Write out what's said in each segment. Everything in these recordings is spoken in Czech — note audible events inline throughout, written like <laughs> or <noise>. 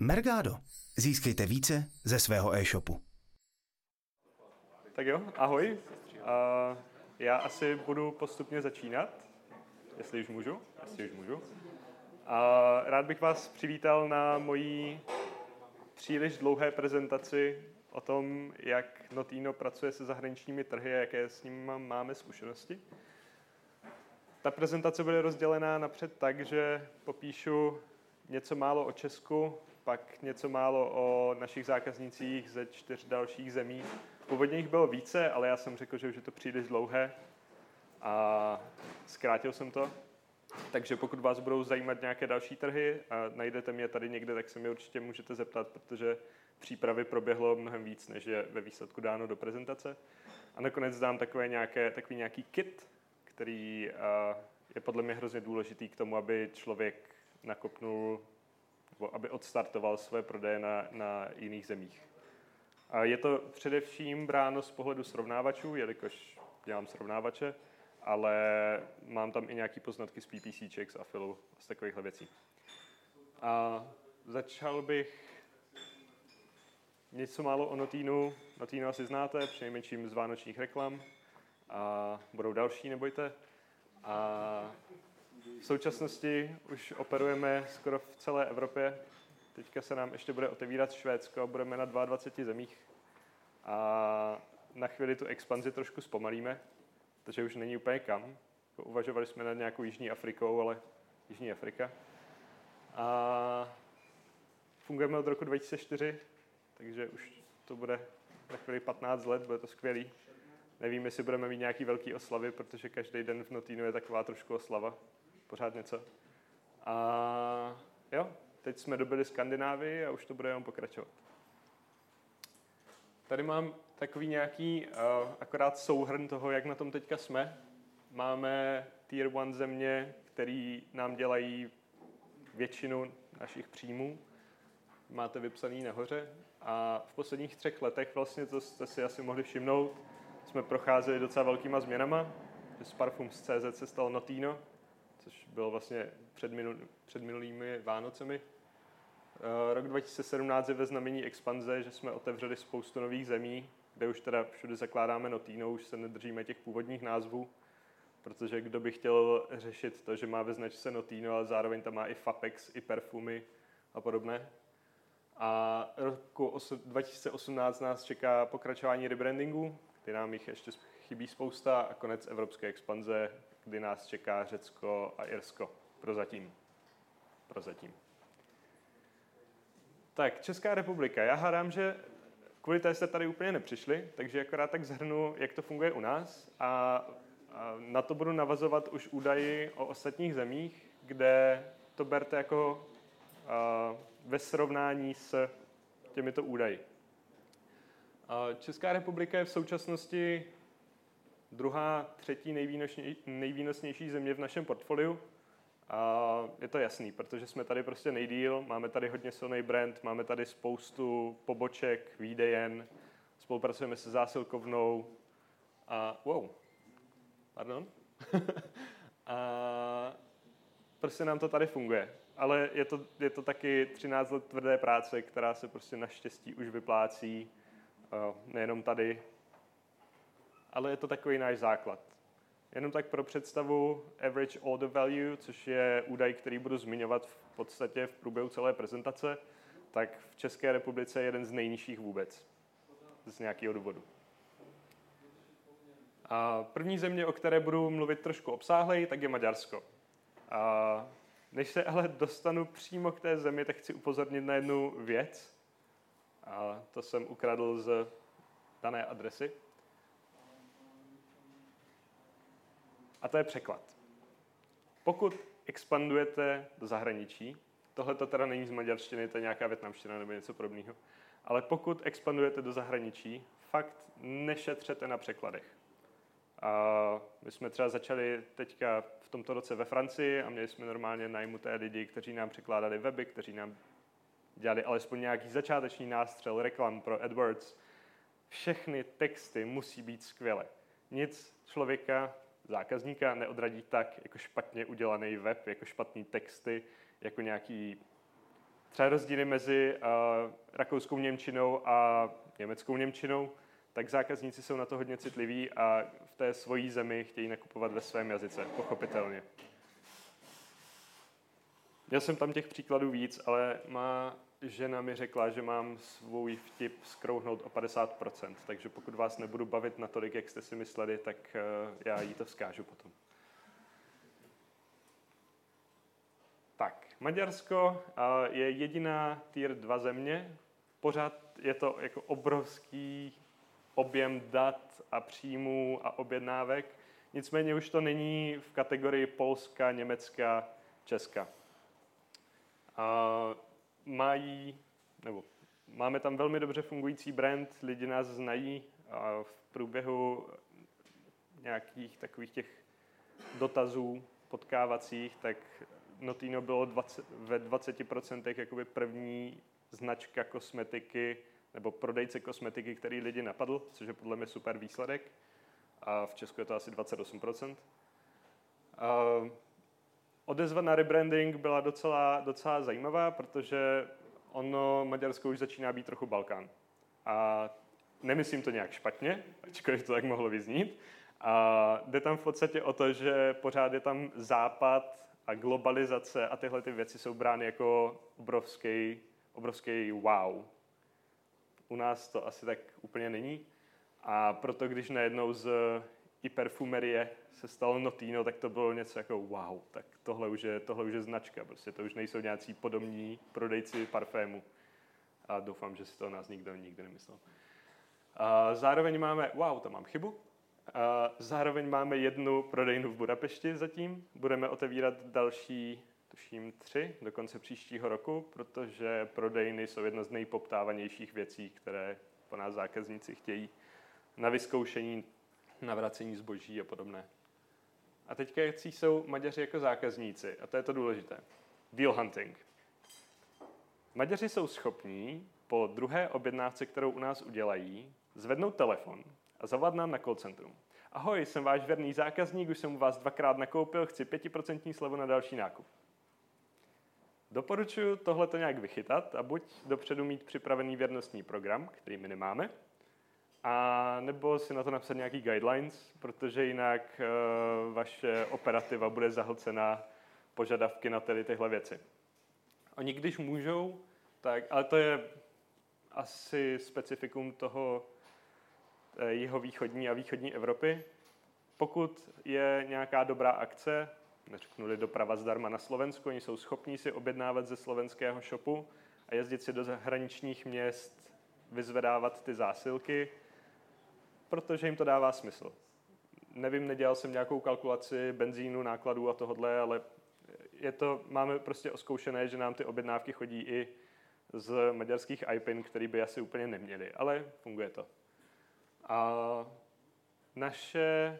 Mergado. Získejte více ze svého e-shopu. Tak jo, ahoj. Uh, já asi budu postupně začínat, jestli už můžu. Jestli už můžu. Uh, rád bych vás přivítal na mojí příliš dlouhé prezentaci o tom, jak Notino pracuje se zahraničními trhy a jaké s ním máme zkušenosti. Ta prezentace bude rozdělená napřed tak, že popíšu něco málo o Česku, pak něco málo o našich zákaznicích ze čtyř dalších zemí. Původně jich bylo více, ale já jsem řekl, že už je to příliš dlouhé a zkrátil jsem to. Takže pokud vás budou zajímat nějaké další trhy a najdete mě tady někde, tak se mi určitě můžete zeptat, protože přípravy proběhlo mnohem víc, než je ve výsledku dáno do prezentace. A nakonec dám takové nějaké, takový nějaký kit, který je podle mě hrozně důležitý k tomu, aby člověk nakopnul aby odstartoval své prodeje na, na jiných zemích. A je to především bráno z pohledu srovnávačů, jelikož dělám srovnávače, ale mám tam i nějaké poznatky z PPCček, z Afilu, z takovýchhle věcí. A začal bych něco málo o Notínu. Notínu asi znáte, přinejmenším z vánočních reklam. A budou další, nebojte. A v současnosti už operujeme skoro v celé Evropě. Teďka se nám ještě bude otevírat Švédsko, budeme na 22 zemích. A na chvíli tu expanzi trošku zpomalíme, protože už není úplně kam. Uvažovali jsme nad nějakou Jižní Afrikou, ale Jižní Afrika. A fungujeme od roku 2004, takže už to bude na chvíli 15 let, bude to skvělý. Nevím, jestli budeme mít nějaký velký oslavy, protože každý den v Notínu je taková trošku oslava. Pořád něco. A jo, teď jsme dobili Skandinávii a už to bude jenom pokračovat. Tady mám takový nějaký uh, akorát souhrn toho, jak na tom teďka jsme. Máme tier 1 země, který nám dělají většinu našich příjmů. Máte vypsaný nahoře. A v posledních třech letech, vlastně to jste si asi mohli všimnout, jsme procházeli docela velkýma změnama. Z Parfums CZ se stalo Notino, což bylo vlastně před, minul, před minulými Vánocemi. Uh, rok 2017 je ve znamení expanze, že jsme otevřeli spoustu nových zemí, kde už teda všude zakládáme Notino, už se nedržíme těch původních názvů, protože kdo by chtěl řešit to, že má ve značce Notino, ale zároveň tam má i Fapex, i perfumy a podobné. A roku 2018 nás čeká pokračování rebrandingu, kdy nám jich ještě chybí spousta a konec evropské expanze, kdy nás čeká Řecko a Irsko. Prozatím. Prozatím. Tak, Česká republika. Já hádám, že kvůli té jste tady úplně nepřišli, takže akorát tak zhrnu, jak to funguje u nás a, na to budu navazovat už údaji o ostatních zemích, kde to berte jako ve srovnání s těmito údaji. Česká republika je v současnosti druhá, třetí nejvýnosnější země v našem portfoliu. A je to jasný, protože jsme tady prostě nejdíl, máme tady hodně silný brand, máme tady spoustu poboček, výdejen, spolupracujeme se zásilkovnou a wow, pardon. <laughs> a prostě nám to tady funguje. Ale je to, je to taky 13 let tvrdé práce, která se prostě naštěstí už vyplácí nejenom tady, ale je to takový náš základ. Jenom tak pro představu average order value, což je údaj, který budu zmiňovat v podstatě v průběhu celé prezentace, tak v České republice je jeden z nejnižších vůbec. Z nějakého důvodu. A první země, o které budu mluvit trošku obsáhleji, tak je Maďarsko. A než se ale dostanu přímo k té zemi, tak chci upozornit na jednu věc. A to jsem ukradl z dané adresy. A to je překlad. Pokud expandujete do zahraničí, tohle to teda není z maďarštiny, to je nějaká větnamština nebo něco podobného, ale pokud expandujete do zahraničí, fakt nešetřete na překladech. A my jsme třeba začali teďka v tomto roce ve Francii a měli jsme normálně najmuté lidi, kteří nám překládali weby, kteří nám dělali alespoň nějaký začáteční nástřel reklam pro AdWords. Všechny texty musí být skvělé. Nic člověka zákazníka neodradí tak jako špatně udělaný web, jako špatný texty, jako nějaký třeba rozdíly mezi uh, rakouskou Němčinou a německou Němčinou, tak zákazníci jsou na to hodně citliví a v té svojí zemi chtějí nakupovat ve svém jazyce, pochopitelně. Měl jsem tam těch příkladů víc, ale má žena mi řekla, že mám svůj vtip skrouhnout o 50%, takže pokud vás nebudu bavit natolik, jak jste si mysleli, tak uh, já jí to vzkážu potom. Tak, Maďarsko je jediná tier 2 země. Pořád je to jako obrovský objem dat a příjmů a objednávek. Nicméně už to není v kategorii Polska, Německa, Česka. Mají, nebo máme tam velmi dobře fungující brand, lidi nás znají a v průběhu nějakých takových těch dotazů potkávacích, tak Notino bylo 20, ve 20% jakoby první značka kosmetiky nebo prodejce kosmetiky, který lidi napadl, což je podle mě super výsledek. A v Česku je to asi 28%. A odezva na rebranding byla docela, docela zajímavá, protože ono Maďarsko už začíná být trochu Balkán. A nemyslím to nějak špatně, ačkoliv to tak mohlo vyznít. A jde tam v podstatě o to, že pořád je tam západ a globalizace a tyhle ty věci jsou brány jako obrovský, obrovský wow. U nás to asi tak úplně není. A proto, když najednou z i perfumerie se stalo Notino, tak to bylo něco jako wow, tak tohle už je, tohle už je značka, prostě to už nejsou nějací podobní prodejci parfému. A doufám, že si to o nás nikdo nikdy nemyslel. A zároveň máme, wow, to mám chybu, a zároveň máme jednu prodejnu v Budapešti zatím. Budeme otevírat další, tuším tři, do konce příštího roku, protože prodejny jsou jedna z nejpoptávanějších věcí, které po nás zákazníci chtějí na vyzkoušení, na vracení zboží a podobné. A teďka jaký jsou Maďaři jako zákazníci, a to je to důležité. Deal hunting. Maďaři jsou schopní po druhé objednávce, kterou u nás udělají, zvednout telefon a zavolat nám na call centrum. Ahoj, jsem váš věrný zákazník, už jsem u vás dvakrát nakoupil, chci 5% slevu na další nákup. Doporučuji tohle nějak vychytat a buď dopředu mít připravený věrnostní program, který my nemáme, a nebo si na to napsat nějaký guidelines, protože jinak uh, vaše operativa bude zahlcená požadavky na tedy tyhle věci. Oni když můžou, tak, ale to je asi specifikum toho Eh, jeho východní a východní Evropy. Pokud je nějaká dobrá akce, neřeknu doprava zdarma na Slovensku, oni jsou schopní si objednávat ze slovenského shopu a jezdit si do zahraničních měst, vyzvedávat ty zásilky, protože jim to dává smysl. Nevím, nedělal jsem nějakou kalkulaci benzínu, nákladů a tohodle, ale je to, máme prostě oskoušené, že nám ty objednávky chodí i z maďarských IPIN, který by asi úplně neměli, ale funguje to. A naše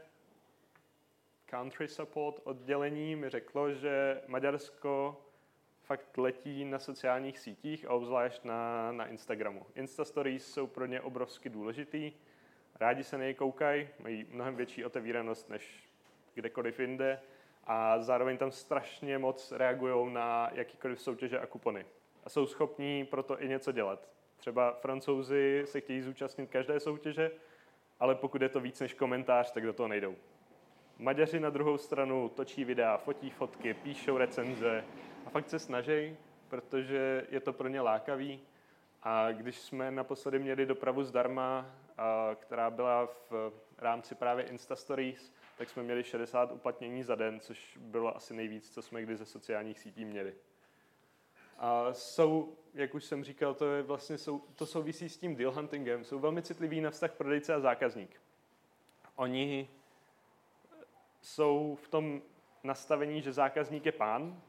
country support oddělení mi řeklo, že Maďarsko fakt letí na sociálních sítích a obzvlášť na, na Instagramu. Insta stories jsou pro ně obrovsky důležitý. Rádi se nej koukají, mají mnohem větší otevíranost než kdekoliv jinde a zároveň tam strašně moc reagují na jakýkoliv soutěže a kupony. A jsou schopní proto i něco dělat. Třeba francouzi se chtějí zúčastnit každé soutěže, ale pokud je to víc než komentář, tak do toho nejdou. Maďaři na druhou stranu točí videa, fotí fotky, píšou recenze a fakt se snaží, protože je to pro ně lákavý. A když jsme naposledy měli dopravu zdarma, která byla v rámci právě Insta Stories, tak jsme měli 60 uplatnění za den, což bylo asi nejvíc, co jsme kdy ze sociálních sítí měli. A jsou, jak už jsem říkal, to, je vlastně, jsou, to souvisí s tím deal huntingem, jsou velmi citliví na vztah prodejce a zákazník. Oni jsou v tom nastavení, že zákazník je pán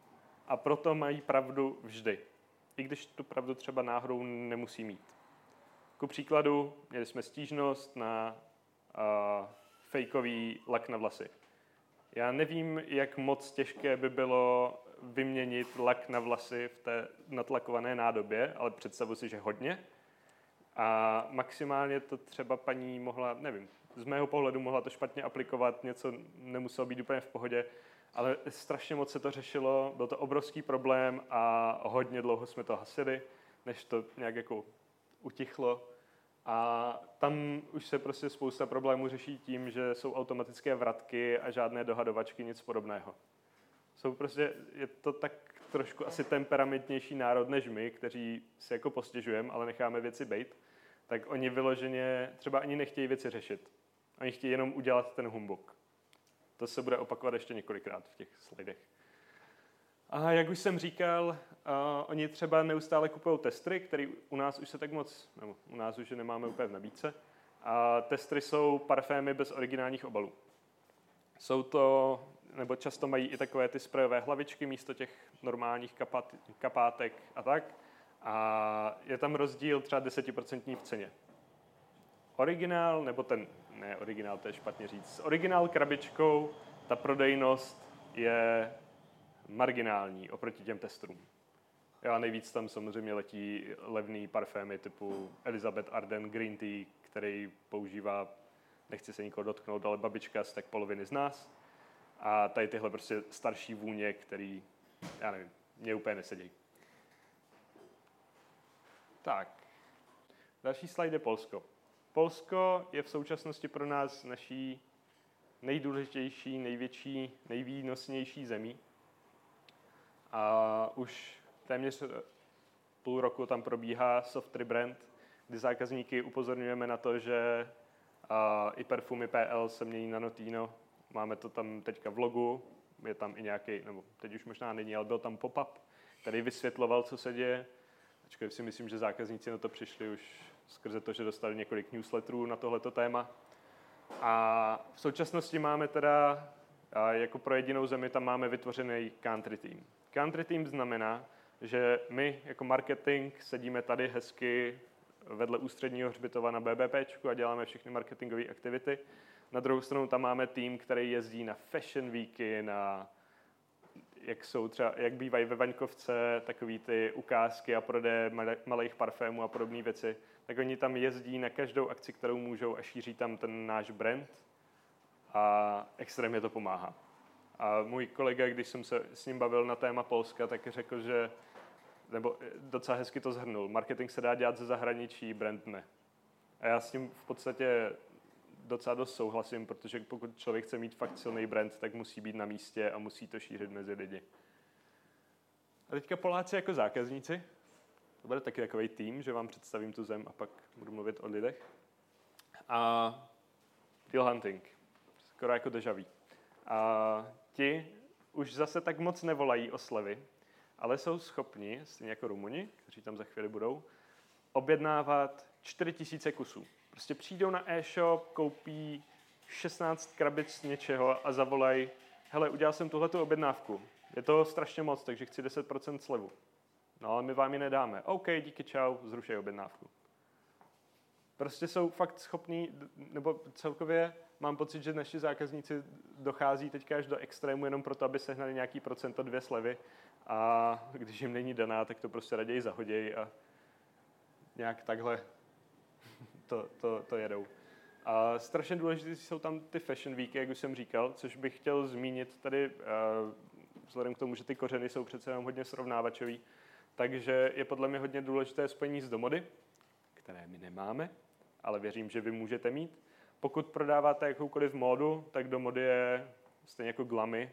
a proto mají pravdu vždy. I když tu pravdu třeba náhodou nemusí mít. Ku příkladu, měli jsme stížnost na uh, fejkový lak na vlasy. Já nevím, jak moc těžké by bylo vyměnit lak na vlasy v té natlakované nádobě, ale představu si, že hodně. A maximálně to třeba paní mohla, nevím, z mého pohledu mohla to špatně aplikovat, něco nemuselo být úplně v pohodě, ale strašně moc se to řešilo, byl to obrovský problém a hodně dlouho jsme to hasili, než to nějak jako utichlo. A tam už se prostě spousta problémů řeší tím, že jsou automatické vratky a žádné dohadovačky, nic podobného. Jsou prostě, je to tak trošku asi temperamentnější národ než my, kteří si jako postěžujeme, ale necháme věci být, tak oni vyloženě třeba ani nechtějí věci řešit. Oni chtějí jenom udělat ten humbug. To se bude opakovat ještě několikrát v těch slidech. A jak už jsem říkal, uh, oni třeba neustále kupují testry, které u nás už se tak moc, nebo u nás už je nemáme úplně v nabídce. A testry jsou parfémy bez originálních obalů. Jsou to, nebo často mají i takové ty sprejové hlavičky místo těch normálních kapát, kapátek a tak. A je tam rozdíl třeba 10% v ceně. Originál, nebo ten, ne originál, to je špatně říct, s originál krabičkou ta prodejnost je marginální oproti těm testům. A nejvíc tam samozřejmě letí levný parfémy typu Elizabeth Arden Green Tea, který používá, nechci se nikoho dotknout, ale babička z tak poloviny z nás. A tady tyhle prostě starší vůně, který, já nevím, mě úplně nesedí. Tak. Další slide je Polsko. Polsko je v současnosti pro nás naší nejdůležitější, největší, nejvýnosnější zemí. A už téměř půl roku tam probíhá soft rebrand, kdy zákazníky upozorňujeme na to, že i perfumy PL se mění na Notino. Máme to tam teďka v logu, je tam i nějaký, nebo teď už možná není, ale byl tam pop-up, který vysvětloval, co se děje. Ačkoliv si myslím, že zákazníci na to přišli už skrze to, že dostali několik newsletterů na tohleto téma. A v současnosti máme teda, jako pro jedinou zemi, tam máme vytvořený country team. Country team znamená, že my jako marketing sedíme tady hezky vedle ústředního hřbitova na BBP a děláme všechny marketingové aktivity. Na druhou stranu tam máme tým, který jezdí na fashion weeky, na jak, jsou třeba, jak bývají ve Vaňkovce takový ty ukázky a prodeje malých parfémů a podobné věci, tak oni tam jezdí na každou akci, kterou můžou a šíří tam ten náš brand a extrémně to pomáhá. A můj kolega, když jsem se s ním bavil na téma Polska, tak řekl, že nebo docela hezky to zhrnul. Marketing se dá dělat ze zahraničí, brand ne. A já s tím v podstatě docela dost souhlasím, protože pokud člověk chce mít fakt silný brand, tak musí být na místě a musí to šířit mezi lidi. A teďka Poláci jako zákazníci. To bude taky takový tým, že vám představím tu zem a pak budu mluvit o lidech. A deal hunting. Skoro jako dejaví. A ti už zase tak moc nevolají o slevy, ale jsou schopni, stejně jako Rumuni, kteří tam za chvíli budou, objednávat 4000 kusů. Prostě přijdou na e-shop, koupí 16 krabic něčeho a zavolají, hele, udělal jsem tuhletu objednávku. Je to strašně moc, takže chci 10% slevu. No ale my vám ji nedáme. OK, díky, čau, zrušej objednávku. Prostě jsou fakt schopní, nebo celkově mám pocit, že naši zákazníci dochází teďka až do extrému jenom proto, aby sehnali nějaký procento dvě slevy a když jim není daná, tak to prostě raději zahodějí a nějak takhle to, to, to jedou. A strašně důležité jsou tam ty fashion weeky, jak už jsem říkal, což bych chtěl zmínit tady, uh, vzhledem k tomu, že ty kořeny jsou přece jenom hodně srovnávačový, takže je podle mě hodně důležité spojení s domody, které my nemáme, ale věřím, že vy můžete mít. Pokud prodáváte jakoukoliv módu, tak domody je stejně jako glamy,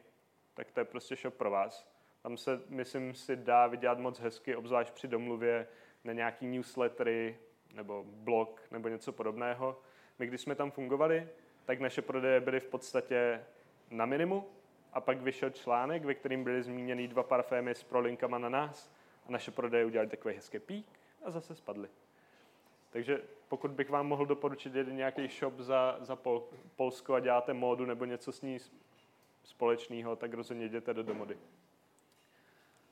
tak to je prostě shop pro vás. Tam se, myslím, si dá vydělat moc hezky, obzvlášť při domluvě na nějaký newslettery nebo blog nebo něco podobného. My, když jsme tam fungovali, tak naše prodeje byly v podstatě na minimu a pak vyšel článek, ve kterým byly zmíněny dva parfémy s prolinkama na nás a naše prodeje udělali takový hezký pík a zase spadly. Takže pokud bych vám mohl doporučit jeden nějaký shop za, za Pol, Polsko a děláte módu nebo něco s ní společného, tak rozhodně jděte do domody.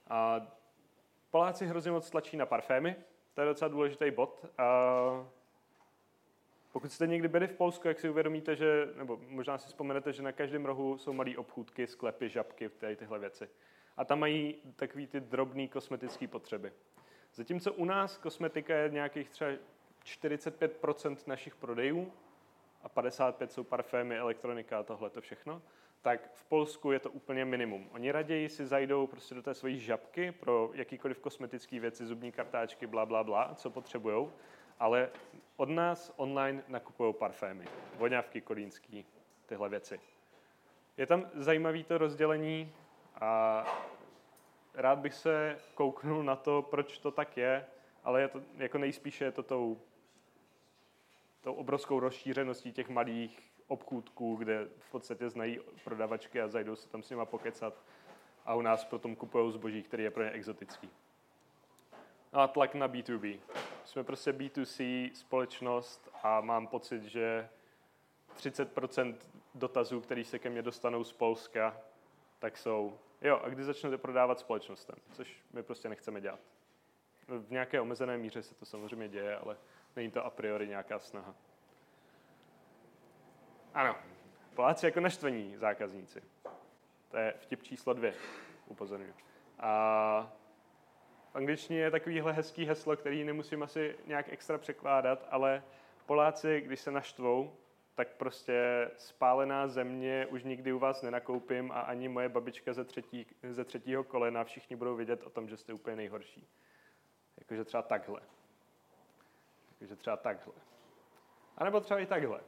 A Poláci hrozně moc tlačí na parfémy, to je docela důležitý bod. A pokud jste někdy byli v Polsku, jak si uvědomíte, že, nebo možná si vzpomenete, že na každém rohu jsou malé obchůdky, sklepy, žabky, tady tyhle věci. A tam mají takový ty drobné kosmetické potřeby. Zatímco u nás kosmetika je nějakých třeba 45% našich prodejů a 55 jsou parfémy, elektronika a tohle to všechno, tak v Polsku je to úplně minimum. Oni raději si zajdou prostě do té své žabky pro jakýkoliv kosmetické věci, zubní kartáčky, bla, bla, bla, co potřebují, ale od nás online nakupují parfémy, voňavky kolínský, tyhle věci. Je tam zajímavé to rozdělení a rád bych se kouknul na to, proč to tak je, ale je to, jako nejspíše je to tou, tou obrovskou rozšířeností těch malých obchůdků, kde v podstatě znají prodavačky a zajdou se tam s nima pokecat a u nás potom kupují zboží, který je pro ně exotický. No a tlak na B2B. Jsme prostě B2C společnost a mám pocit, že 30% dotazů, které se ke mně dostanou z Polska, tak jsou, jo, a kdy začnete prodávat společnostem, což my prostě nechceme dělat. V nějaké omezené míře se to samozřejmě děje, ale není to a priori nějaká snaha. Ano, Poláci jako naštvení zákazníci. To je vtip číslo dvě, upozorňuji. A v angličtině je takovýhle hezký heslo, který nemusím asi nějak extra překládat, ale Poláci, když se naštvou, tak prostě spálená země už nikdy u vás nenakoupím a ani moje babička ze, třetí, ze třetího kolena, všichni budou vědět o tom, že jste úplně nejhorší. Jakože třeba takhle. Jakože třeba takhle. A nebo třeba i takhle.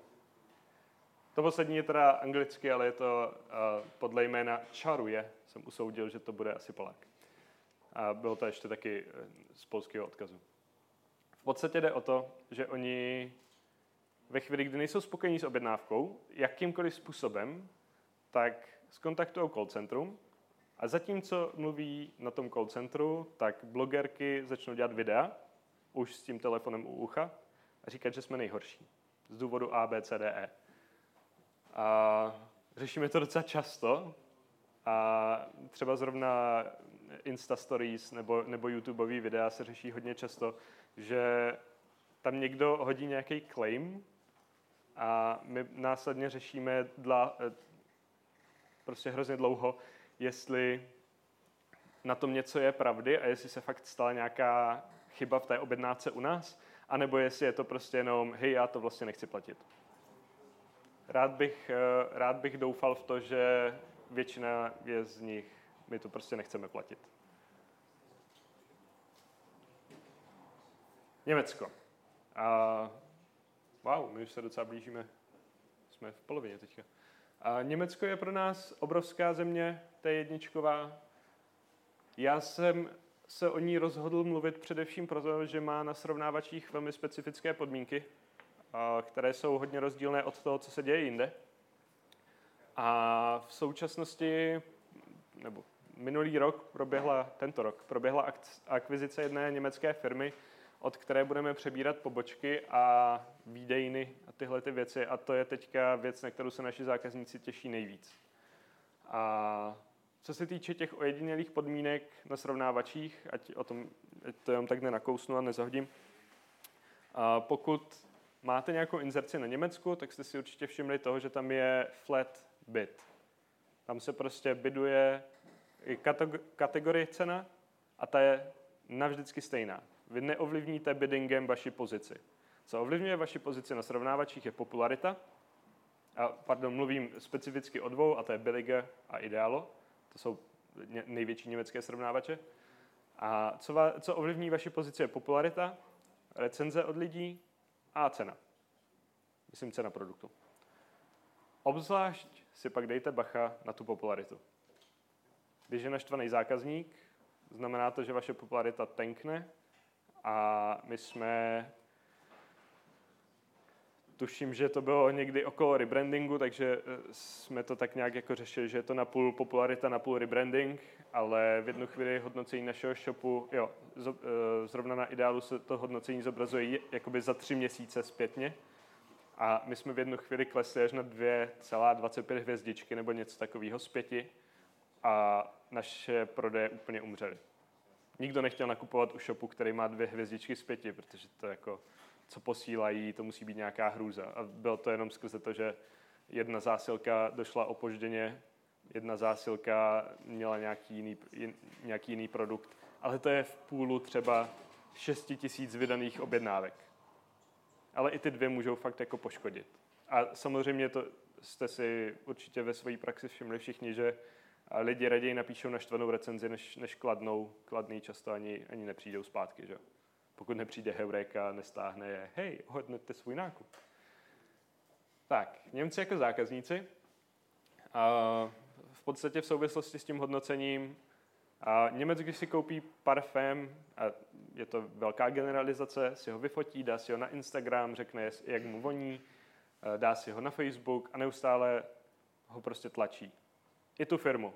To poslední je teda anglicky, ale je to uh, podle jména Čaruje. Jsem usoudil, že to bude asi Polák. A bylo to ještě taky eh, z polského odkazu. V podstatě jde o to, že oni ve chvíli, kdy nejsou spokojení s objednávkou, jakýmkoliv způsobem, tak skontaktují call centrum a zatímco mluví na tom call centru, tak blogerky začnou dělat videa, už s tím telefonem u ucha, a říkat, že jsme nejhorší. Z důvodu A, B, C, D, E. A řešíme to docela často. A třeba zrovna Insta Stories nebo, nebo YouTubeový videa se řeší hodně často, že tam někdo hodí nějaký claim a my následně řešíme dla, prostě hrozně dlouho, jestli na tom něco je pravdy a jestli se fakt stala nějaká chyba v té objednávce u nás, anebo jestli je to prostě jenom, hej, já to vlastně nechci platit. Rád bych, eh, rád bych doufal v to, že většina je z nich, my to prostě nechceme platit. Německo. A, wow, my už se docela blížíme, jsme v polovině teďka. A Německo je pro nás obrovská země, je jedničková. Já jsem se o ní rozhodl mluvit především proto, že má na srovnávačích velmi specifické podmínky které jsou hodně rozdílné od toho, co se děje jinde. A v současnosti, nebo minulý rok proběhla, tento rok, proběhla akvizice jedné německé firmy, od které budeme přebírat pobočky a výdejny a tyhle ty věci. A to je teďka věc, na kterou se naši zákazníci těší nejvíc. A co se týče těch ojedinělých podmínek na srovnávačích, ať, o tom, ať to jenom tak nenakousnu a nezahodím, a pokud máte nějakou inzerci na Německu, tak jste si určitě všimli toho, že tam je flat bid. Tam se prostě biduje kategorie cena a ta je navždycky stejná. Vy neovlivníte biddingem vaši pozici. Co ovlivňuje vaši pozici na srovnávačích je popularita. A, pardon, mluvím specificky o dvou, a to je Billiger a Idealo. To jsou největší německé srovnávače. A co, va, co ovlivní vaši pozici je popularita, recenze od lidí a cena. Myslím cena produktu. Obzvlášť si pak dejte bacha na tu popularitu. Když je naštvaný zákazník, znamená to, že vaše popularita tankne a my jsme tuším, že to bylo někdy okolo rebrandingu, takže eh, jsme to tak nějak jako řešili, že je to na půl popularita, na půl rebranding, ale v jednu chvíli hodnocení našeho shopu, jo, eh, zrovna na ideálu se to hodnocení zobrazuje jakoby za tři měsíce zpětně a my jsme v jednu chvíli klesli až na 2,25 hvězdičky nebo něco takového z pěti a naše prodeje úplně umřely. Nikdo nechtěl nakupovat u shopu, který má dvě hvězdičky z pěti, protože to jako co posílají, to musí být nějaká hrůza. A bylo to jenom skrze to, že jedna zásilka došla opožděně, jedna zásilka měla nějaký jiný, nějaký jiný produkt, ale to je v půlu třeba 6 tisíc vydaných objednávek. Ale i ty dvě můžou fakt jako poškodit. A samozřejmě to jste si určitě ve své praxi všimli všichni, že lidi raději napíšou naštvanou recenzi, než, než kladnou. Kladný často ani, ani nepřijdou zpátky. Že? Pokud nepřijde Heureka, nestáhne je, hej, hodnoťte svůj nákup. Tak, Němci jako zákazníci. A v podstatě v souvislosti s tím hodnocením a Němec, když si koupí parfém, a je to velká generalizace, si ho vyfotí, dá si ho na Instagram, řekne, jak mu voní, dá si ho na Facebook a neustále ho prostě tlačí. I tu firmu.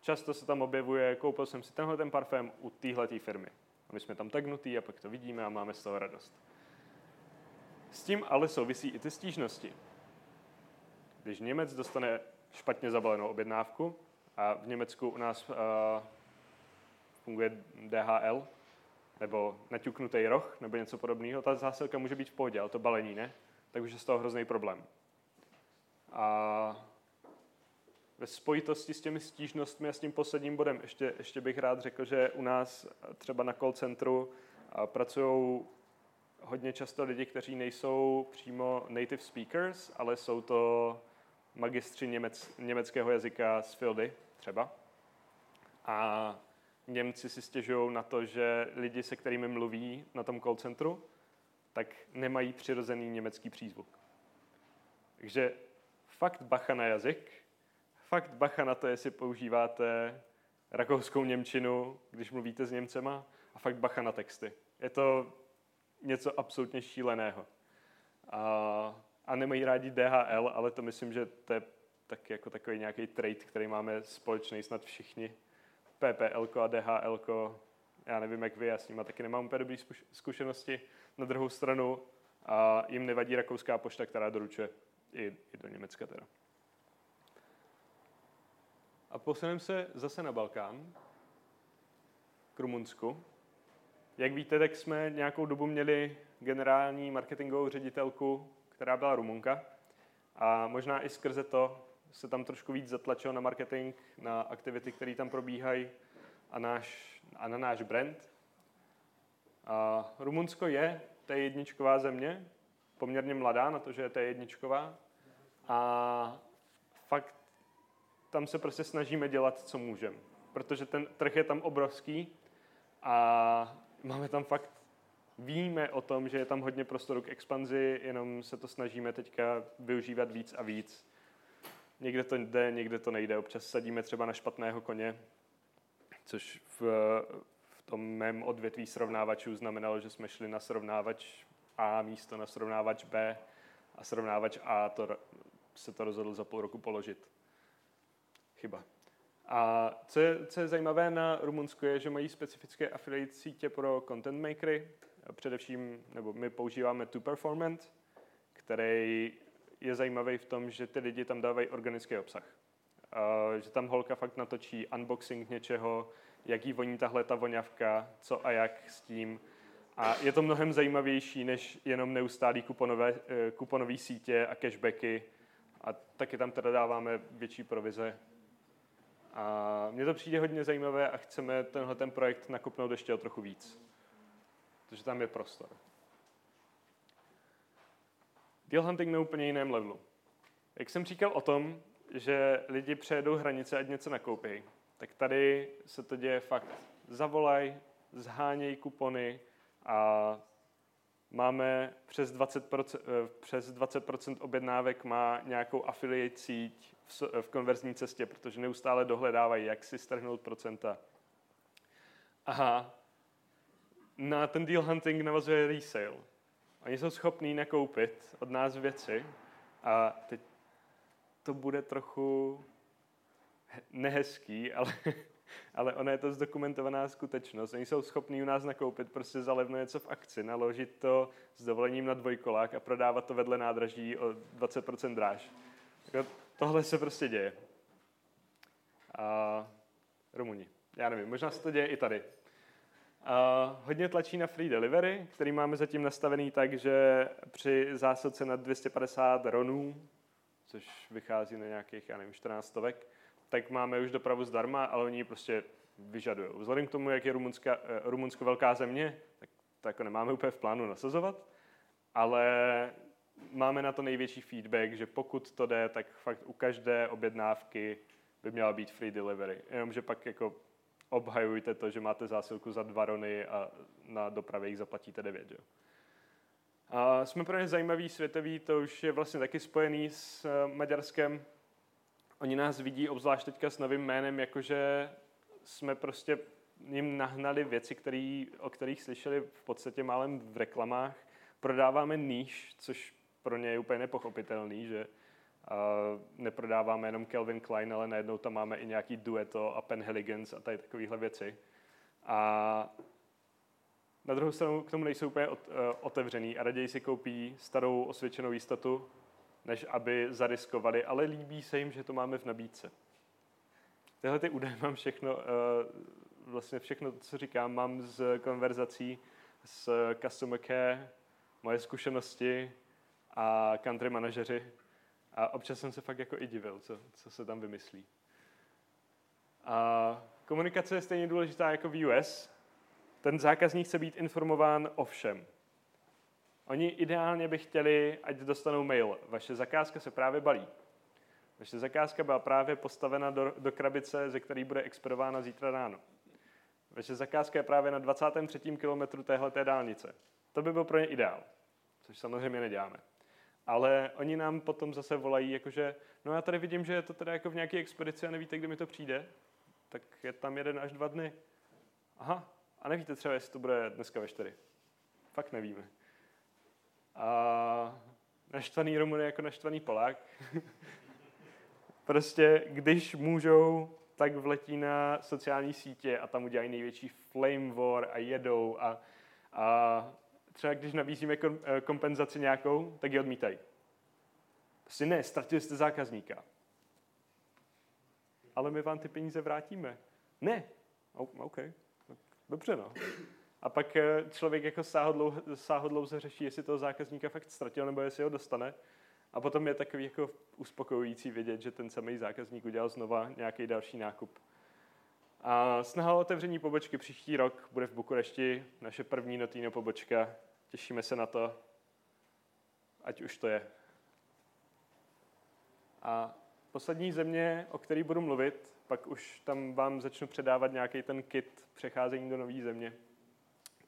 Často se tam objevuje, koupil jsem si tenhle ten parfém u téhle firmy. A my jsme tam tagnutý a pak to vidíme a máme z toho radost. S tím ale souvisí i ty stížnosti. Když Němec dostane špatně zabalenou objednávku, a v Německu u nás uh, funguje DHL, nebo naťuknutý roh, nebo něco podobného, ta zásilka může být v pohodě, ale to balení ne, tak už je z toho hrozný problém. A ve spojitosti s těmi stížnostmi a s tím posledním bodem ještě, ještě bych rád řekl, že u nás třeba na call centru pracují hodně často lidi, kteří nejsou přímo native speakers, ale jsou to magistři němec, německého jazyka z Fildy třeba. A Němci si stěžují na to, že lidi, se kterými mluví na tom call centru, tak nemají přirozený německý přízvuk. Takže fakt bacha na jazyk, fakt bacha na to, jestli používáte rakouskou Němčinu, když mluvíte s Němcema, a fakt bacha na texty. Je to něco absolutně šíleného. A, a nemají rádi DHL, ale to myslím, že to je tak jako takový nějaký trade, který máme společný snad všichni. PPL a DHL, já nevím, jak vy, já s nimi taky nemám úplně dobré zkušenosti. Na druhou stranu a jim nevadí rakouská pošta, která doručuje i, i do Německa teda. A posuneme se zase na Balkán, k Rumunsku. Jak víte, tak jsme nějakou dobu měli generální marketingovou ředitelku, která byla Rumunka. A možná i skrze to se tam trošku víc zatlačil na marketing, na aktivity, které tam probíhají a, náš, a na náš brand. A Rumunsko je té jedničková země, poměrně mladá na to, že je té jedničková. A fakt tam se prostě snažíme dělat, co můžeme. Protože ten trh je tam obrovský a máme tam fakt, víme o tom, že je tam hodně prostoru k expanzi, jenom se to snažíme teďka využívat víc a víc. Někde to jde, někde to nejde. Občas sadíme třeba na špatného koně, což v, v tom mém odvětví srovnávačů znamenalo, že jsme šli na srovnávač A místo na srovnávač B a srovnávač A to, se to rozhodl za půl roku položit. Chyba. A co je, co je zajímavé na Rumunsku je, že mají specifické affiliate sítě pro content makery. Především, nebo my používáme Tu Performance, který je zajímavý v tom, že ty lidi tam dávají organický obsah. Uh, že tam holka fakt natočí unboxing něčeho, jaký voní tahle ta voňavka, co a jak s tím. A je to mnohem zajímavější, než jenom neustálý kuponové, uh, kuponové sítě a cashbacky. A taky tam teda dáváme větší provize. A mně to přijde hodně zajímavé a chceme tenhle ten projekt nakupnout ještě o trochu víc. Protože tam je prostor. Deal hunting na úplně jiném levelu. Jak jsem říkal o tom, že lidi přejedou hranice, ať něco nakoupí, tak tady se to děje fakt. Zavolaj, zháněj kupony a máme přes 20%, eh, přes 20% objednávek má nějakou affiliate síť v, v konverzní cestě, protože neustále dohledávají, jak si strhnout procenta. Aha, na ten deal hunting navazuje resale. Oni jsou schopní nakoupit od nás věci a teď to bude trochu nehezký, <laughs> ale, ale ona je to zdokumentovaná skutečnost. Oni jsou schopní u nás nakoupit prostě za levno něco v akci, naložit to s dovolením na dvojkolák a prodávat to vedle nádraží o 20% dráž. Tohle se prostě děje. A Rumuni. Já nevím, možná se to děje i tady. Uh, hodně tlačí na free delivery, který máme zatím nastavený tak, že při zásilce na 250 ronů, což vychází na nějakých, já nevím, 14 stovek, tak máme už dopravu zdarma, ale oni ji prostě vyžadují. Vzhledem k tomu, jak je Rumunska, uh, Rumunsko velká země, tak to jako nemáme úplně v plánu nasazovat, ale máme na to největší feedback, že pokud to jde, tak fakt u každé objednávky by měla být free delivery. Jenomže pak jako obhajujte to, že máte zásilku za dva rony a na dopravě jich zaplatíte devět. Jo? A jsme pro ně zajímavý světový, to už je vlastně taky spojený s eh, Maďarskem. Oni nás vidí, obzvlášť teďka s novým jménem, jakože jsme prostě jim nahnali věci, který, o kterých slyšeli v podstatě málem v reklamách. Prodáváme níž, což pro ně je úplně nepochopitelný, že uh, neprodáváme jenom Kelvin Klein, ale najednou tam máme i nějaký Dueto a Penhaligon's a tady takovéhle věci. A na druhou stranu k tomu nejsou úplně uh, otevřený a raději si koupí starou osvědčenou jistotu, než aby zariskovali, ale líbí se jim, že to máme v nabídce. Tyhle ty údaje mám všechno, uh, vlastně všechno, co říkám, mám z konverzací s customer care, moje zkušenosti a country manažeři. A občas jsem se fakt jako i divil, co, co se tam vymyslí. A komunikace je stejně důležitá jako v US. Ten zákazník chce být informován o všem. Oni ideálně by chtěli, ať dostanou mail. Vaše zakázka se právě balí. Vaše zakázka byla právě postavena do, do krabice, ze které bude expedována zítra ráno. Vaše zakázka je právě na 23. kilometru téhleté dálnice. To by byl pro ně ideál, což samozřejmě neděláme. Ale oni nám potom zase volají, jakože, no já tady vidím, že je to teda jako v nějaké expedici a nevíte, kdy mi to přijde, tak je tam jeden až dva dny. Aha, a nevíte třeba, jestli to bude dneska ve čtyři. Fakt nevíme. A naštvaný Romun je jako naštvaný Polák. <laughs> prostě, když můžou, tak vletí na sociální sítě a tam udělají největší flame war a jedou a, a třeba když nabízíme eh, kompenzaci nějakou, tak ji odmítají. Prostě ne, ztratili jste zákazníka. Ale my vám ty peníze vrátíme. Ne. OK, dobře no. A pak eh, člověk jako sáhodlouze, sáhodlouze řeší, jestli toho zákazníka fakt ztratil, nebo jestli ho dostane. A potom je takový jako uspokojující vidět, že ten samý zákazník udělal znova nějaký další nákup. A snaha o otevření pobočky příští rok bude v Bukurešti, naše první notýno pobočka. Těšíme se na to, ať už to je. A poslední země, o který budu mluvit, pak už tam vám začnu předávat nějaký ten kit přecházení do nové země,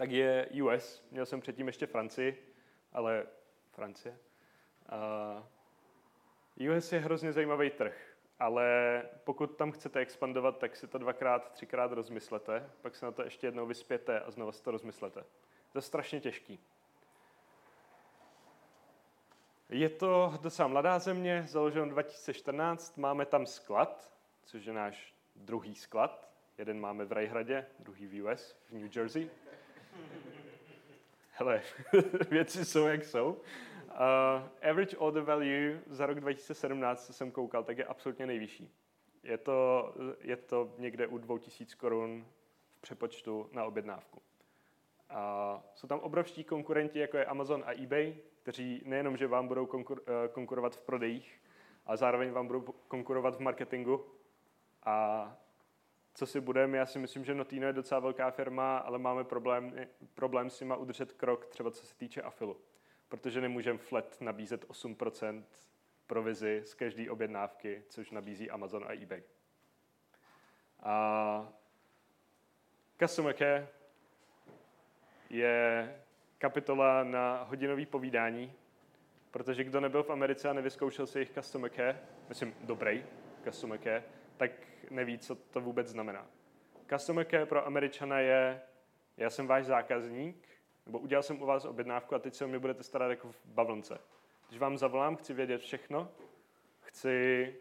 tak je US. Měl jsem předtím ještě Francii, ale Francie. Uh, US je hrozně zajímavý trh, ale pokud tam chcete expandovat, tak si to dvakrát, třikrát rozmyslete, pak se na to ještě jednou vyspěte a znovu si to rozmyslete. To je strašně těžký. Je to docela mladá země, založeno 2014, máme tam sklad, což je náš druhý sklad. Jeden máme v Rajhradě, druhý v US, v New Jersey. <laughs> Hele, <laughs> věci jsou, jak jsou. Uh, average order value za rok 2017, co jsem koukal, tak je absolutně nejvyšší. Je to, je to někde u 2000 korun v přepočtu na objednávku. A jsou tam obrovští konkurenti, jako je Amazon a eBay, kteří nejenom, že vám budou konkur, uh, konkurovat v prodejích, ale zároveň vám budou konkurovat v marketingu. A co si budeme, já si myslím, že Notino je docela velká firma, ale máme problém, problém s nima udržet krok, třeba co se týče afilu protože nemůžeme flat nabízet 8% provizi z každé objednávky, což nabízí Amazon a eBay. A Customer Care je kapitola na hodinový povídání, protože kdo nebyl v Americe a nevyzkoušel si jejich Customer Care, myslím dobrý Customer Care, tak neví, co to vůbec znamená. Customer Care pro Američana je, já jsem váš zákazník, nebo udělal jsem u vás objednávku a teď se o mě budete starat jako v bavlnce. Když vám zavolám, chci vědět všechno, chci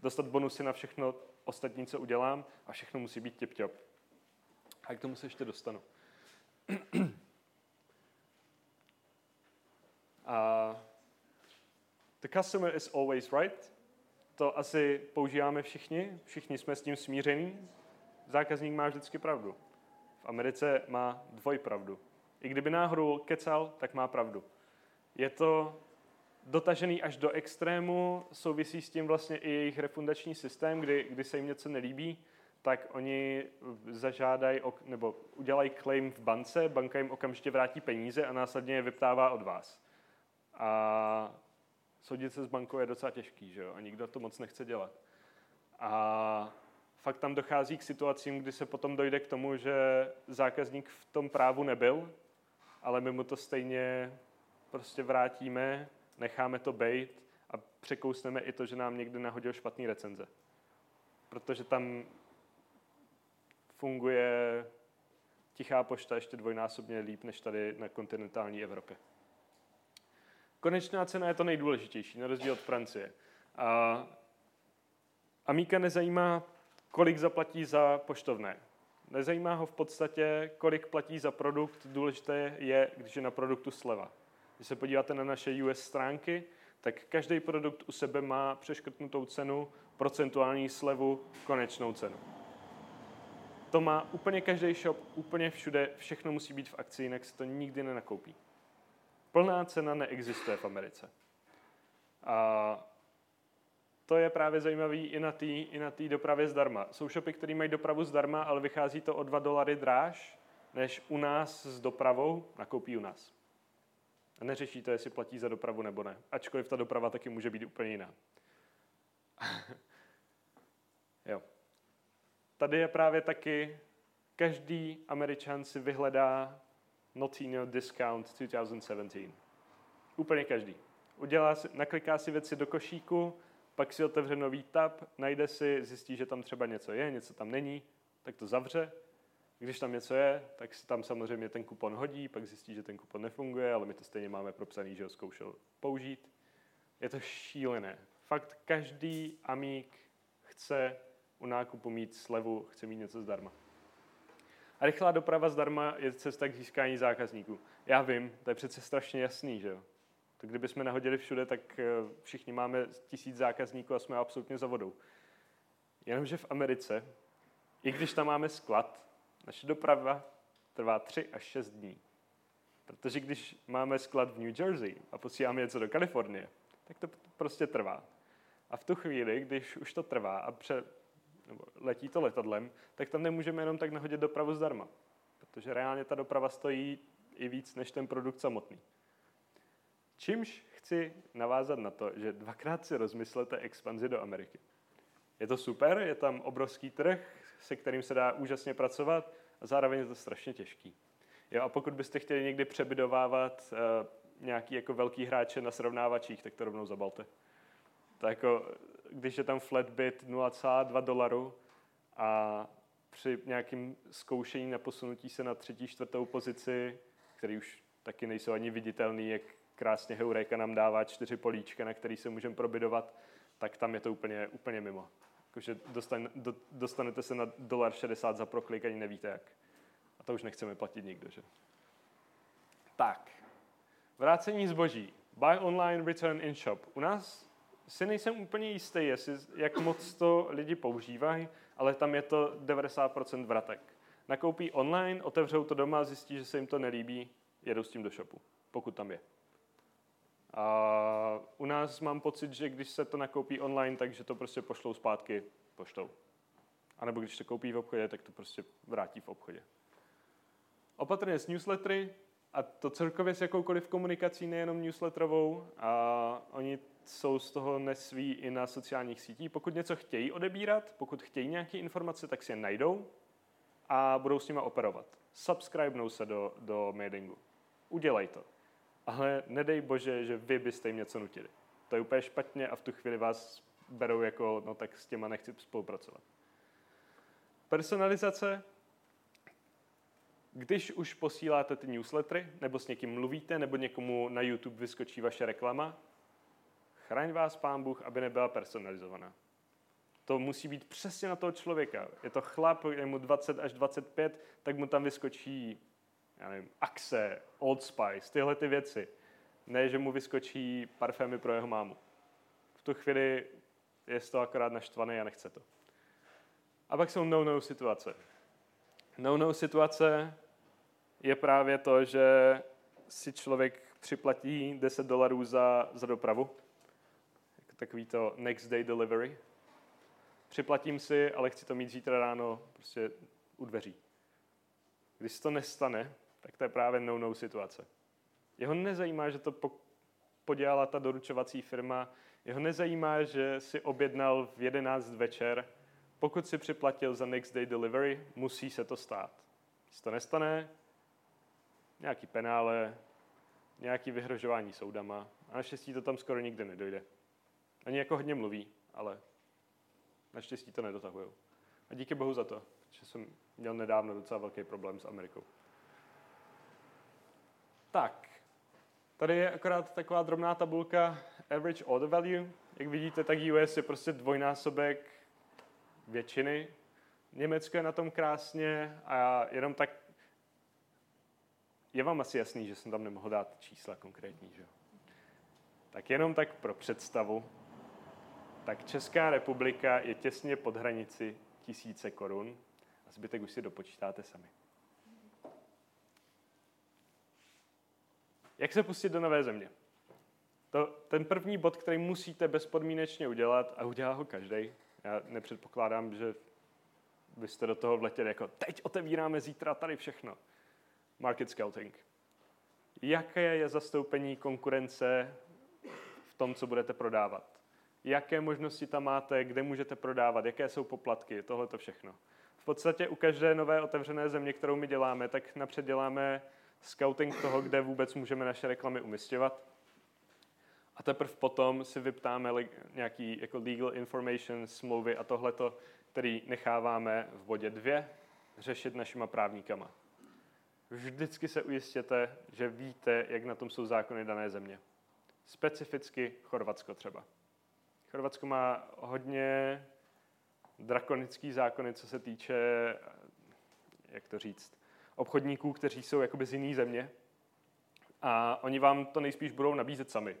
dostat bonusy na všechno ostatní, co udělám a všechno musí být tip-top. A k tomu se ještě dostanu. <clears throat> a the customer is always right. To asi používáme všichni, všichni jsme s tím smíření. Zákazník má vždycky pravdu. V Americe má dvojpravdu. I kdyby náhodou kecal, tak má pravdu. Je to dotažený až do extrému, souvisí s tím vlastně i jejich refundační systém, kdy, kdy se jim něco nelíbí, tak oni zažádají, nebo udělají claim v bance, banka jim okamžitě vrátí peníze a následně je vyptává od vás. A soudit se s bankou je docela těžký, že jo? A nikdo to moc nechce dělat. A fakt tam dochází k situacím, kdy se potom dojde k tomu, že zákazník v tom právu nebyl, ale my mu to stejně prostě vrátíme, necháme to bejt a překousneme i to, že nám někdy nahodil špatný recenze. Protože tam funguje tichá pošta ještě dvojnásobně líp než tady na kontinentální Evropě. Konečná cena je to nejdůležitější, na rozdíl od Francie. A Amíka nezajímá, kolik zaplatí za poštovné. Nezajímá ho v podstatě, kolik platí za produkt. Důležité je, když je na produktu sleva. Když se podíváte na naše US stránky, tak každý produkt u sebe má přeškrtnutou cenu, procentuální slevu, konečnou cenu. To má úplně každý shop, úplně všude, všechno musí být v akci, jinak se to nikdy nenakoupí. Plná cena neexistuje v Americe. A to je právě zajímavý i na té i na tý dopravě zdarma. Jsou shopy, které mají dopravu zdarma, ale vychází to o 2 dolary dráž, než u nás s dopravou nakoupí u nás. A neřeší to, jestli platí za dopravu nebo ne. Ačkoliv ta doprava taky může být úplně jiná. <laughs> jo. Tady je právě taky, každý američan si vyhledá Notino Discount 2017. Úplně každý. Udělá si, nakliká si věci do košíku, pak si otevře nový tab, najde si, zjistí, že tam třeba něco je, něco tam není, tak to zavře. Když tam něco je, tak si tam samozřejmě ten kupon hodí, pak zjistí, že ten kupon nefunguje, ale my to stejně máme propsaný, že ho zkoušel použít. Je to šílené. Fakt každý amík chce u nákupu mít slevu, chce mít něco zdarma. A rychlá doprava zdarma je cesta k získání zákazníků. Já vím, to je přece strašně jasný, že jo? To kdybychom nahodili všude, tak eh, všichni máme tisíc zákazníků a jsme absolutně za vodou. Jenomže v Americe, i když tam máme sklad, naše doprava trvá 3 až 6 dní. Protože když máme sklad v New Jersey a posíláme něco do Kalifornie, tak to prostě trvá. A v tu chvíli, když už to trvá a pře, nebo letí to letadlem, tak tam nemůžeme jenom tak nahodit dopravu zdarma. Protože reálně ta doprava stojí i víc než ten produkt samotný. Čímž chci navázat na to, že dvakrát si rozmyslete expanzi do Ameriky. Je to super, je tam obrovský trh, se kterým se dá úžasně pracovat a zároveň je to strašně těžký. Jo, a pokud byste chtěli někdy přebydovávat uh, nějaký jako velký hráče na srovnávačích, tak to rovnou zabalte. To jako, když je tam flatbit 0,2 dolaru a při nějakém zkoušení na posunutí se na třetí, čtvrtou pozici, který už taky nejsou ani viditelný, jak krásně Heureka nám dává čtyři políčka, na který se můžeme probidovat, tak tam je to úplně, úplně mimo. Jakože dostan, do, dostanete se na dolar 60 za proklik, ani nevíte jak. A to už nechceme platit nikdo, že? Tak, vrácení zboží. Buy online, return in shop. U nás si nejsem úplně jistý, jestli, jak moc to lidi používají, ale tam je to 90% vratek. Nakoupí online, otevřou to doma, zjistí, že se jim to nelíbí, jedou s tím do shopu, pokud tam je. A u nás mám pocit, že když se to nakoupí online, takže to prostě pošlou zpátky poštou. A nebo když to koupí v obchodě, tak to prostě vrátí v obchodě. Opatrně s newslettery, a to celkově s jakoukoliv komunikací, nejenom newsletterovou, a oni jsou z toho nesví i na sociálních sítích. Pokud něco chtějí odebírat, pokud chtějí nějaké informace, tak si je najdou a budou s nimi operovat. Subscribenou se do, do mailingu. Udělej to ale nedej bože, že vy byste jim něco nutili. To je úplně špatně a v tu chvíli vás berou jako, no tak s těma nechci spolupracovat. Personalizace. Když už posíláte ty newslettery, nebo s někým mluvíte, nebo někomu na YouTube vyskočí vaše reklama, chraň vás pán Bůh, aby nebyla personalizovaná. To musí být přesně na toho člověka. Je to chlap, je mu 20 až 25, tak mu tam vyskočí já nevím, Axe, Old Spice, tyhle ty věci. Ne, že mu vyskočí parfémy pro jeho mámu. V tu chvíli je toho akorát naštvaný a nechce to. A pak jsou no-no situace. No-no situace je právě to, že si člověk připlatí 10 dolarů za, za dopravu. Takový to next day delivery. Připlatím si, ale chci to mít zítra ráno prostě u dveří. Když to nestane, tak to je právě no-no situace. Jeho nezajímá, že to po podělala ta doručovací firma. Jeho nezajímá, že si objednal v 11 večer. Pokud si připlatil za next day delivery, musí se to stát. Když to nestane, nějaký penále, nějaký vyhrožování soudama. A naštěstí to tam skoro nikdy nedojde. Ani jako hodně mluví, ale naštěstí to nedotahují. A díky bohu za to, že jsem měl nedávno docela velký problém s Amerikou. Tak, tady je akorát taková drobná tabulka average order value. Jak vidíte, tak US je prostě dvojnásobek většiny. Německo je na tom krásně a jenom tak je vám asi jasný, že jsem tam nemohl dát čísla konkrétní, že Tak jenom tak pro představu, tak Česká republika je těsně pod hranici tisíce korun a zbytek už si dopočítáte sami. Jak se pustit do nové země? To, ten první bod, který musíte bezpodmínečně udělat, a udělá ho každý. Já nepředpokládám, že byste do toho vletěli jako teď otevíráme zítra tady všechno. Market scouting. Jaké je zastoupení konkurence v tom, co budete prodávat? Jaké možnosti tam máte, kde můžete prodávat, jaké jsou poplatky, tohle to všechno. V podstatě u každé nové otevřené země, kterou my děláme, tak napřed děláme scouting toho, kde vůbec můžeme naše reklamy umistovat. A teprve potom si vyptáme nějaký jako legal information, smlouvy a tohleto, který necháváme v bodě dvě řešit našima právníkama. Vždycky se ujistěte, že víte, jak na tom jsou zákony dané země. Specificky Chorvatsko třeba. Chorvatsko má hodně drakonický zákony, co se týče, jak to říct, obchodníků, kteří jsou jakoby z jiné země. A oni vám to nejspíš budou nabízet sami.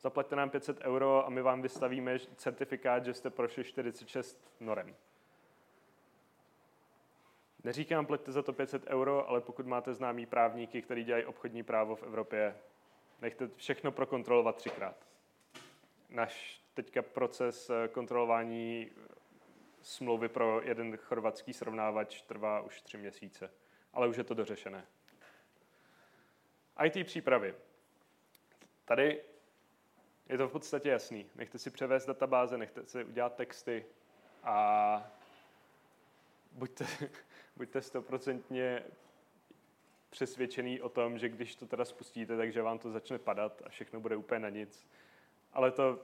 Zaplaťte nám 500 euro a my vám vystavíme certifikát, že jste prošli 46 norem. Neříkám, pleťte za to 500 euro, ale pokud máte známý právníky, který dělají obchodní právo v Evropě, nechte všechno prokontrolovat třikrát. Náš teďka proces eh, kontrolování smlouvy pro jeden chorvatský srovnávač trvá už tři měsíce, ale už je to dořešené. IT přípravy. Tady je to v podstatě jasný. Nechte si převést databáze, nechte si udělat texty a buďte, <laughs> buďte stoprocentně přesvědčený o tom, že když to teda spustíte, takže vám to začne padat a všechno bude úplně na nic. Ale to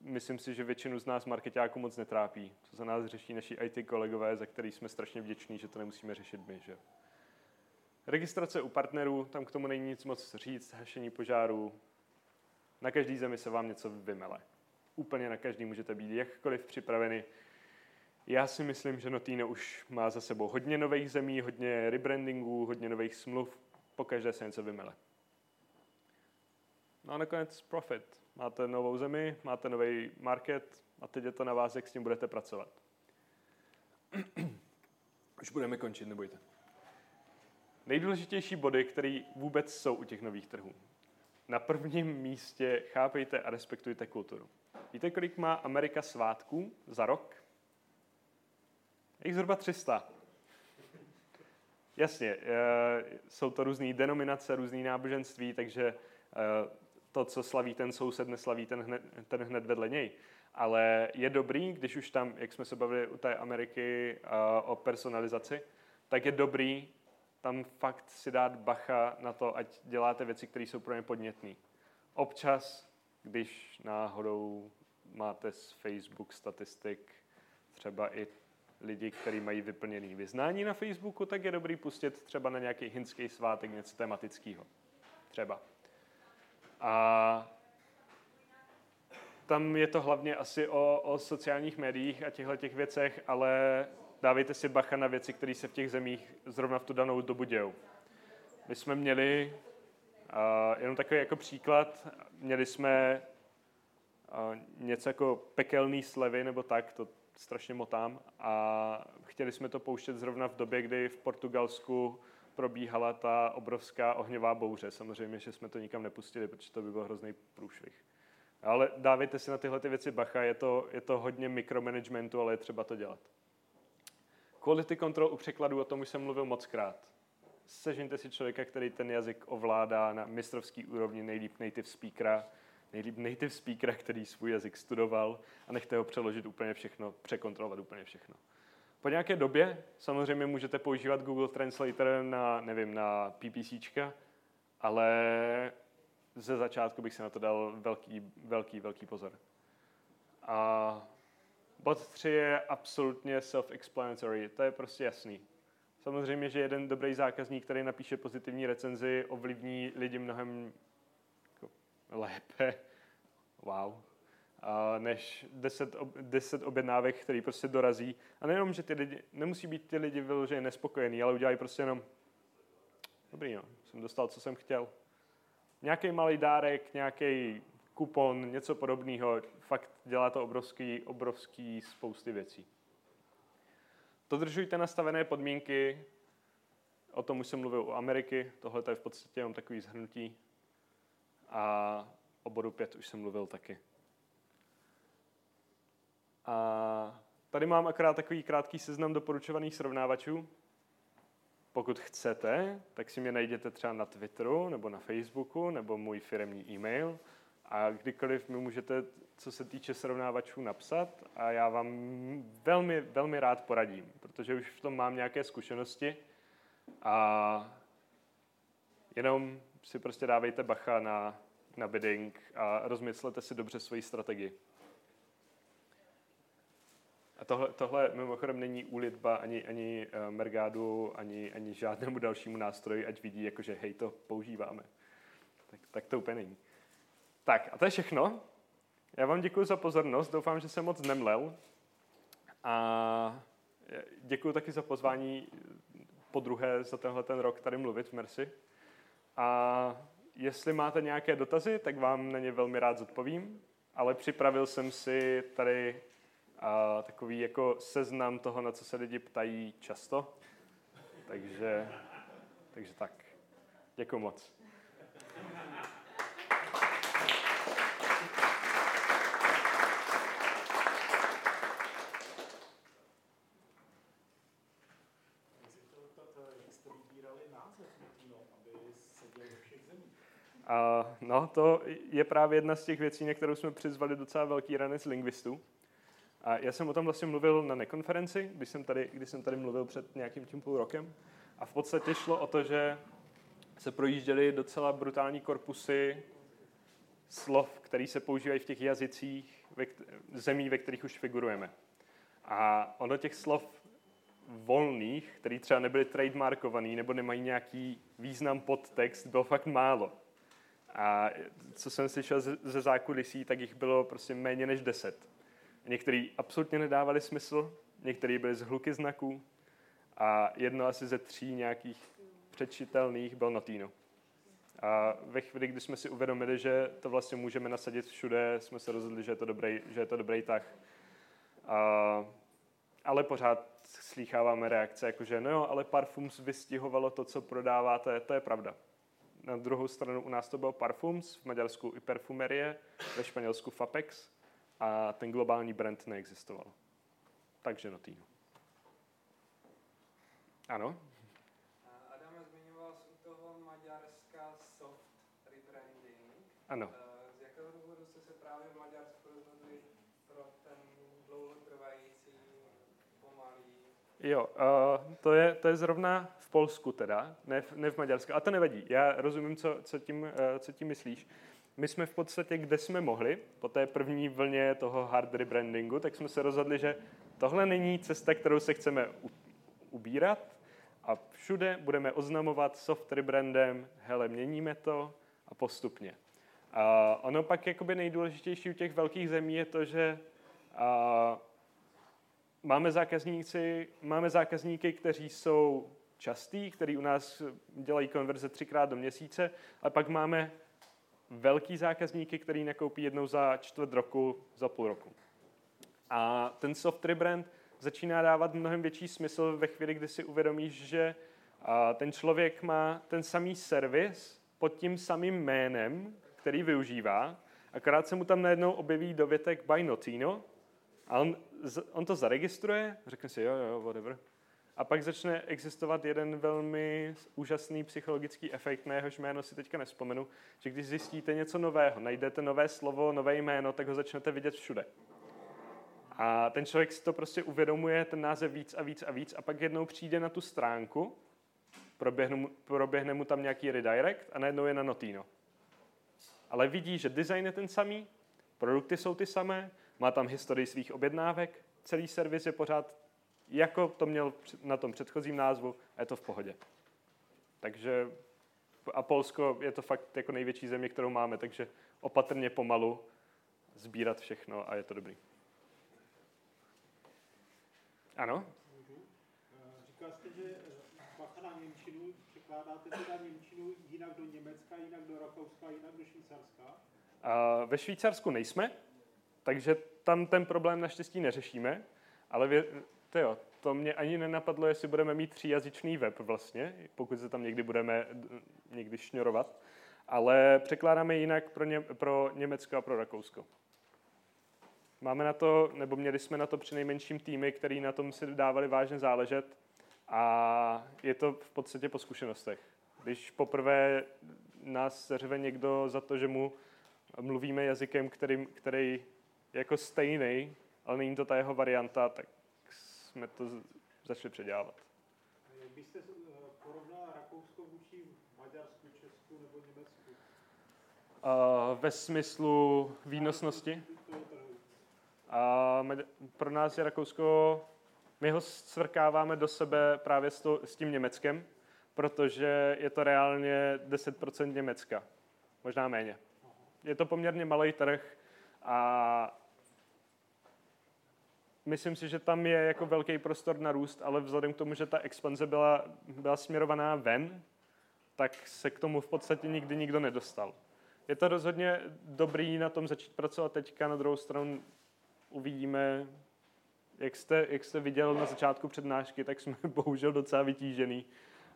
myslím si, že většinu z nás marketáků moc netrápí. Co za nás řeší naši IT kolegové, za který jsme strašně vděční, že to nemusíme řešit my. Že? Registrace u partnerů, tam k tomu není nic moc říct, hašení požáru. Na každý zemi se vám něco vymele. Úplně na každý můžete být jakkoliv připraveni. Já si myslím, že Notino už má za sebou hodně nových zemí, hodně rebrandingů, hodně nových smluv. Po každé se něco vymele. No a nakonec profit. Máte novou zemi, máte nový market a teď je to na vás, jak s tím budete pracovat. <clears throat> Už budeme končit, nebojte. Nejdůležitější body, které vůbec jsou u těch nových trhů. Na prvním místě chápejte a respektujte kulturu. Víte, kolik má Amerika svátků za rok? Je jich zhruba 300. Jasně, eh, jsou to různé denominace, různé náboženství, takže eh, to, co slaví ten soused, neslaví ten hned, ten hned vedle něj. Ale je dobrý, když už tam, jak jsme se bavili u té Ameriky uh, o personalizaci, tak je dobrý tam fakt si dát bacha na to, ať děláte věci, které jsou pro ně podnětné. Občas, když náhodou máte z Facebook statistik třeba i lidi, kteří mají vyplněný vyznání na Facebooku, tak je dobrý pustit třeba na nějaký hinský svátek něco tematického. Třeba. A tam je to hlavně asi o, o sociálních médiích a těchto těch věcech, ale dávejte si bacha na věci, které se v těch zemích zrovna v tu danou dobu dějou. My jsme měli, uh, jenom takový jako příklad, měli jsme uh, něco jako pekelný slevy nebo tak, to strašně motám, a chtěli jsme to pouštět zrovna v době, kdy v Portugalsku probíhala ta obrovská ohňová bouře. Samozřejmě, že jsme to nikam nepustili, protože to by byl hrozný průšvih. Ale dávejte si na tyhle ty věci bacha, je to, je to hodně mikromanagementu, ale je třeba to dělat. Quality control u překladů, o tom už jsem mluvil moc krát. Sežeňte si člověka, který ten jazyk ovládá na mistrovský úrovni, nejlíp native speakera, nejlíp native speakera, který svůj jazyk studoval a nechte ho přeložit úplně všechno, překontrolovat úplně všechno. Po nějaké době samozřejmě můžete používat Google Translator na, nevím, na PPCčka, ale ze začátku bych si na to dal velký, velký, velký pozor. A bod 3 je absolutně self-explanatory, to je prostě jasný. Samozřejmě, že jeden dobrý zákazník, který napíše pozitivní recenzi, ovlivní lidi mnohem jako lépe, wow, než 10, 10 objednávek, který prostě dorazí. A nejenom, že ty lidi, nemusí být ty lidi vyloženě nespokojení, ale udělají prostě jenom dobrý, no, jsem dostal, co jsem chtěl. Nějaký malý dárek, nějaký kupon, něco podobného, fakt dělá to obrovský, obrovský spousty věcí. Dodržujte nastavené podmínky, o tom už jsem mluvil u Ameriky, tohle je v podstatě jenom takový zhrnutí. A o bodu 5 už jsem mluvil taky. A tady mám akorát takový krátký seznam doporučovaných srovnávačů. Pokud chcete, tak si mě najděte třeba na Twitteru nebo na Facebooku nebo můj firmní e-mail a kdykoliv mi můžete, co se týče srovnávačů, napsat a já vám velmi, velmi rád poradím, protože už v tom mám nějaké zkušenosti a jenom si prostě dávejte bacha na, na bidding a rozmyslete si dobře svoji strategii. A tohle, tohle mimochodem není úlitba ani, ani uh, Mergádu, ani, ani žádnému dalšímu nástroji, ať vidí, jakože hej, to používáme. Tak, tak to úplně není. Tak a to je všechno. Já vám děkuji za pozornost, doufám, že jsem moc nemlel. A děkuji taky za pozvání po druhé za tenhle ten rok tady mluvit v Mersi. A jestli máte nějaké dotazy, tak vám na ně velmi rád zodpovím, ale připravil jsem si tady a, takový jako seznam toho, na co se lidi ptají často. Takže, takže tak. Děkuji moc. A no, to je právě jedna z těch věcí, na kterou jsme přizvali docela velký ranec lingvistů. A já jsem o tom vlastně mluvil na nekonferenci, když jsem tady, když jsem tady mluvil před nějakým tím půl rokem. A v podstatě šlo o to, že se projížděly docela brutální korpusy slov, které se používají v těch jazycích ve, zemí, ve kterých už figurujeme. A ono těch slov volných, které třeba nebyly trademarkovaný nebo nemají nějaký význam podtext, bylo fakt málo. A co jsem slyšel ze, zákulisí, tak jich bylo prostě méně než deset. Některý absolutně nedávali smysl, některý byly z hluky znaků a jedno asi ze tří nějakých přečitelných byl Notino. A ve chvíli, kdy jsme si uvědomili, že to vlastně můžeme nasadit všude, jsme se rozhodli, že je to dobrý, že je to dobrý tah. A, ale pořád slýcháváme reakce, jakože no jo, ale Parfums vystihovalo to, co prodáváte, to je pravda. Na druhou stranu u nás to byl Parfums, v Maďarsku i Perfumerie, ve Španělsku Fapex a ten globální brand neexistoval. Takže Notino. Ano? Adam, zmiňoval jsi u toho Maďarska soft rebranding. Ano. Z jakého důvodu jste se právě v Maďarsku rozhodli pro ten dlouhotrvající, pomalý? Jo, uh, to, je, to je zrovna v Polsku teda, ne v, ne v Maďarsku. A to nevadí, já rozumím, co, co, tím, uh, co tím myslíš. My jsme v podstatě, kde jsme mohli, po té první vlně toho hard rebrandingu, tak jsme se rozhodli, že tohle není cesta, kterou se chceme ubírat a všude budeme oznamovat soft rebrandem, hele, měníme to a postupně. A ono pak jakoby nejdůležitější u těch velkých zemí je to, že a, máme, zákazníci, máme zákazníky, kteří jsou častý, který u nás dělají konverze třikrát do měsíce, a pak máme velký zákazníky, který nakoupí jednou za čtvrt roku, za půl roku. A ten soft rebrand začíná dávat mnohem větší smysl ve chvíli, kdy si uvědomíš, že ten člověk má ten samý servis pod tím samým jménem, který využívá, akorát se mu tam najednou objeví dovětek by Notino a on, on to zaregistruje, řekne si jo, jo, whatever, A pak začne existovat jeden velmi úžasný psychologický efekt, na jehož jméno si teďka nespomenu, že když zjistíte něco nového, najdete nové slovo, nové jméno, tak ho začnete vidět všude. A ten člověk si to prostě uvědomuje, ten název víc a víc a víc a pak jednou přijde na tu stránku, proběhne mu, proběhne mu tam nějaký redirect a najednou je na Notino. Ale vidí, že design je ten samý, produkty jsou ty samé, má tam historii svých objednávek, celý servis je pořád jako to měl na tom předchozím názvu a je to v pohodě. Takže a Polsko je to fakt jako největší země, kterou máme, takže opatrně pomalu sbírat všechno a je to dobrý. Ano? Říkal jste, že bacha na Němčinu, překládáte teda Němčinu jinak do Německa, jinak do Rakouska, jinak do Švýcarska? A ve Švýcarsku nejsme, takže tam ten problém naštěstí neřešíme, ale to jo, to mě ani nenapadlo, jestli budeme mít tříjazyčný web vlastně, pokud se tam někdy budeme někdy šňorovat, ale překládáme jinak pro, ně, pro Německo a pro Rakousko. Máme na to, nebo měli jsme na to při nejmenším týmy, který na tom si dávali vážně záležet a je to v podstatě po zkušenostech. Když poprvé nás řve někdo za to, že mu mluvíme jazykem, který, který je jako stejný, ale není to ta jeho varianta, tak jsme to začali předělávat. Jak byste eh, porovnal Rakousko vůči Maďarsku, Česku nebo Německu? Uh, ve smyslu výnosnosti? A pro nás je Rakousko, my ho svrkáváme do sebe právě s, to, s tím Německem, protože je to reálně 10% Německa, možná méně. Je to poměrně malý trh a myslím si, že tam je jako velký prostor na růst, ale vzhledem k tomu, že ta expanze byla, byla směrovaná ven, tak se k tomu v podstatě nikdy nikdo nedostal. Je to rozhodně dobrý na tom začít pracovat teďka, na druhou stranu uvidíme, jak jste, jak jste viděl na začátku přednášky, tak jsme <laughs> bohužel docela vytížený.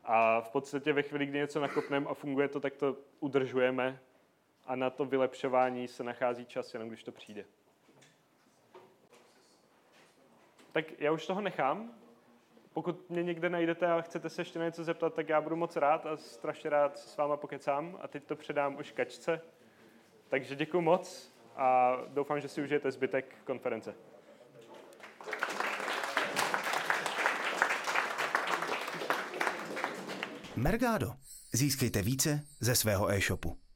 A v podstatě ve chvíli, kdy něco nakopneme a funguje to, tak to udržujeme a na to vylepšování se nachází čas, jenom když to přijde. Tak já už toho nechám. Pokud mě někde najdete a chcete se ještě na něco zeptat, tak já budu moc rád a strašně rád s váma pokecám. A teď to předám už Kačce. Takže děkuji moc a doufám, že si užijete zbytek konference. Mergado. Získejte více ze svého e-shopu.